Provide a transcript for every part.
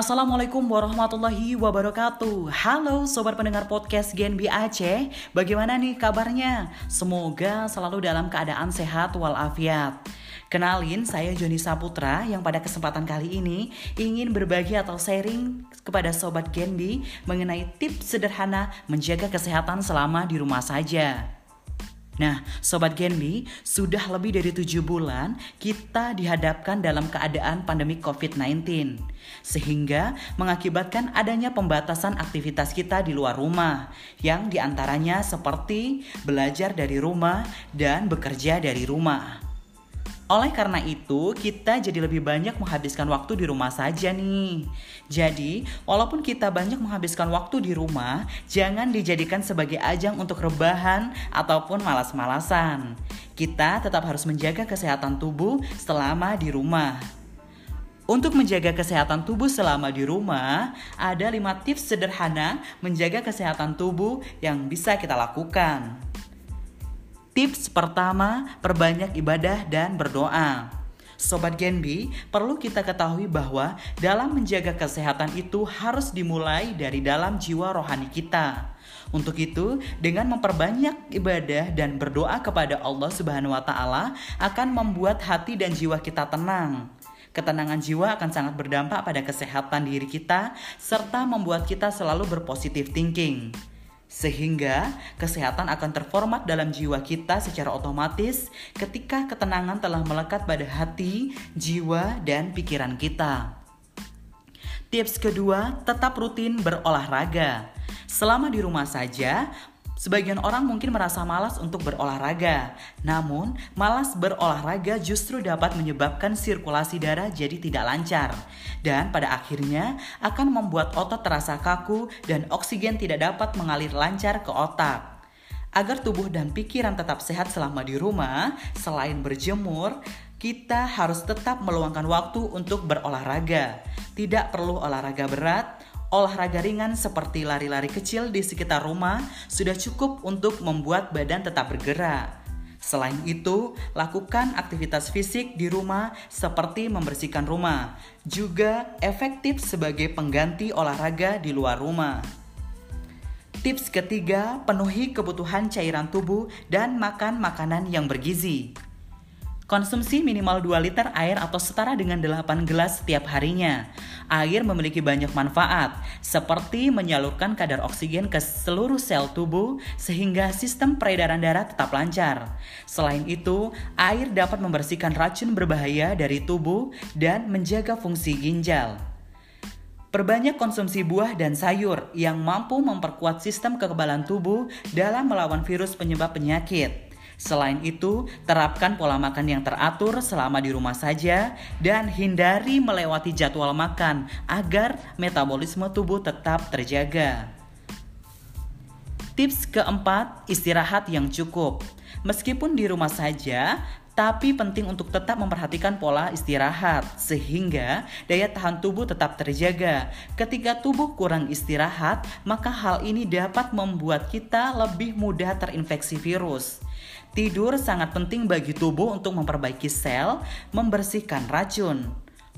Assalamualaikum warahmatullahi wabarakatuh Halo sobat pendengar podcast Genbi Aceh Bagaimana nih kabarnya? Semoga selalu dalam keadaan sehat walafiat Kenalin, saya Joni Saputra yang pada kesempatan kali ini ingin berbagi atau sharing kepada Sobat Genbi mengenai tips sederhana menjaga kesehatan selama di rumah saja. Nah, Sobat Genbi, sudah lebih dari tujuh bulan kita dihadapkan dalam keadaan pandemi COVID-19. Sehingga mengakibatkan adanya pembatasan aktivitas kita di luar rumah, yang di antaranya seperti belajar dari rumah dan bekerja dari rumah. Oleh karena itu, kita jadi lebih banyak menghabiskan waktu di rumah saja nih. Jadi, walaupun kita banyak menghabiskan waktu di rumah, jangan dijadikan sebagai ajang untuk rebahan ataupun malas-malasan. Kita tetap harus menjaga kesehatan tubuh selama di rumah. Untuk menjaga kesehatan tubuh selama di rumah, ada 5 tips sederhana menjaga kesehatan tubuh yang bisa kita lakukan. Tips pertama, perbanyak ibadah dan berdoa. Sobat Genbi, perlu kita ketahui bahwa dalam menjaga kesehatan itu harus dimulai dari dalam jiwa rohani kita. Untuk itu, dengan memperbanyak ibadah dan berdoa kepada Allah Subhanahu wa taala akan membuat hati dan jiwa kita tenang. Ketenangan jiwa akan sangat berdampak pada kesehatan diri kita serta membuat kita selalu berpositif thinking sehingga kesehatan akan terformat dalam jiwa kita secara otomatis ketika ketenangan telah melekat pada hati, jiwa, dan pikiran kita. Tips kedua, tetap rutin berolahraga. Selama di rumah saja, Sebagian orang mungkin merasa malas untuk berolahraga, namun malas berolahraga justru dapat menyebabkan sirkulasi darah jadi tidak lancar, dan pada akhirnya akan membuat otot terasa kaku dan oksigen tidak dapat mengalir lancar ke otak. Agar tubuh dan pikiran tetap sehat selama di rumah, selain berjemur, kita harus tetap meluangkan waktu untuk berolahraga. Tidak perlu olahraga berat, olahraga ringan seperti lari-lari kecil di sekitar rumah sudah cukup untuk membuat badan tetap bergerak. Selain itu, lakukan aktivitas fisik di rumah seperti membersihkan rumah, juga efektif sebagai pengganti olahraga di luar rumah. Tips ketiga, penuhi kebutuhan cairan tubuh dan makan makanan yang bergizi. Konsumsi minimal 2 liter air atau setara dengan 8 gelas setiap harinya. Air memiliki banyak manfaat, seperti menyalurkan kadar oksigen ke seluruh sel tubuh sehingga sistem peredaran darah tetap lancar. Selain itu, air dapat membersihkan racun berbahaya dari tubuh dan menjaga fungsi ginjal. Perbanyak konsumsi buah dan sayur yang mampu memperkuat sistem kekebalan tubuh dalam melawan virus penyebab penyakit. Selain itu, terapkan pola makan yang teratur selama di rumah saja dan hindari melewati jadwal makan agar metabolisme tubuh tetap terjaga. Tips keempat, istirahat yang cukup. Meskipun di rumah saja, tapi penting untuk tetap memperhatikan pola istirahat sehingga daya tahan tubuh tetap terjaga. Ketika tubuh kurang istirahat, maka hal ini dapat membuat kita lebih mudah terinfeksi virus. Tidur sangat penting bagi tubuh untuk memperbaiki sel, membersihkan racun.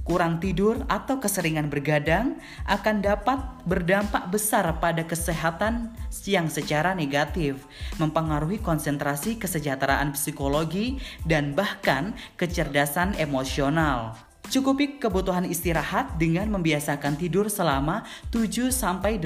Kurang tidur atau keseringan bergadang akan dapat berdampak besar pada kesehatan yang secara negatif, mempengaruhi konsentrasi, kesejahteraan psikologi, dan bahkan kecerdasan emosional. Cukupi kebutuhan istirahat dengan membiasakan tidur selama 7-8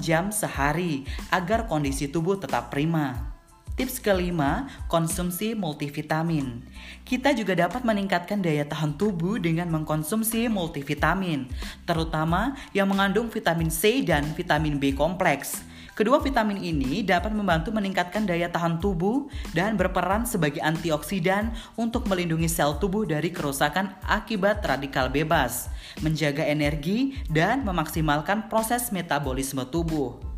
jam sehari agar kondisi tubuh tetap prima. Tips kelima, konsumsi multivitamin. Kita juga dapat meningkatkan daya tahan tubuh dengan mengkonsumsi multivitamin, terutama yang mengandung vitamin C dan vitamin B kompleks. Kedua vitamin ini dapat membantu meningkatkan daya tahan tubuh dan berperan sebagai antioksidan untuk melindungi sel tubuh dari kerusakan akibat radikal bebas, menjaga energi, dan memaksimalkan proses metabolisme tubuh.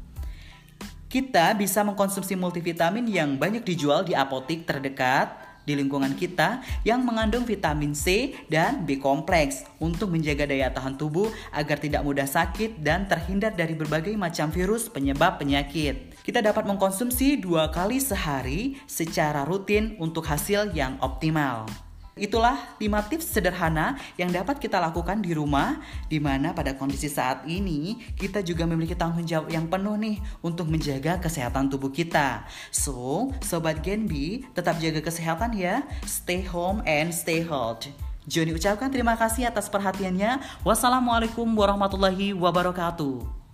Kita bisa mengkonsumsi multivitamin yang banyak dijual di apotik terdekat di lingkungan kita yang mengandung vitamin C dan B kompleks untuk menjaga daya tahan tubuh agar tidak mudah sakit dan terhindar dari berbagai macam virus penyebab penyakit. Kita dapat mengkonsumsi dua kali sehari secara rutin untuk hasil yang optimal. Itulah 5 tips sederhana yang dapat kita lakukan di rumah di mana pada kondisi saat ini kita juga memiliki tanggung jawab yang penuh nih untuk menjaga kesehatan tubuh kita. So, sobat Genbi, tetap jaga kesehatan ya. Stay home and stay healthy. Joni ucapkan terima kasih atas perhatiannya. Wassalamualaikum warahmatullahi wabarakatuh.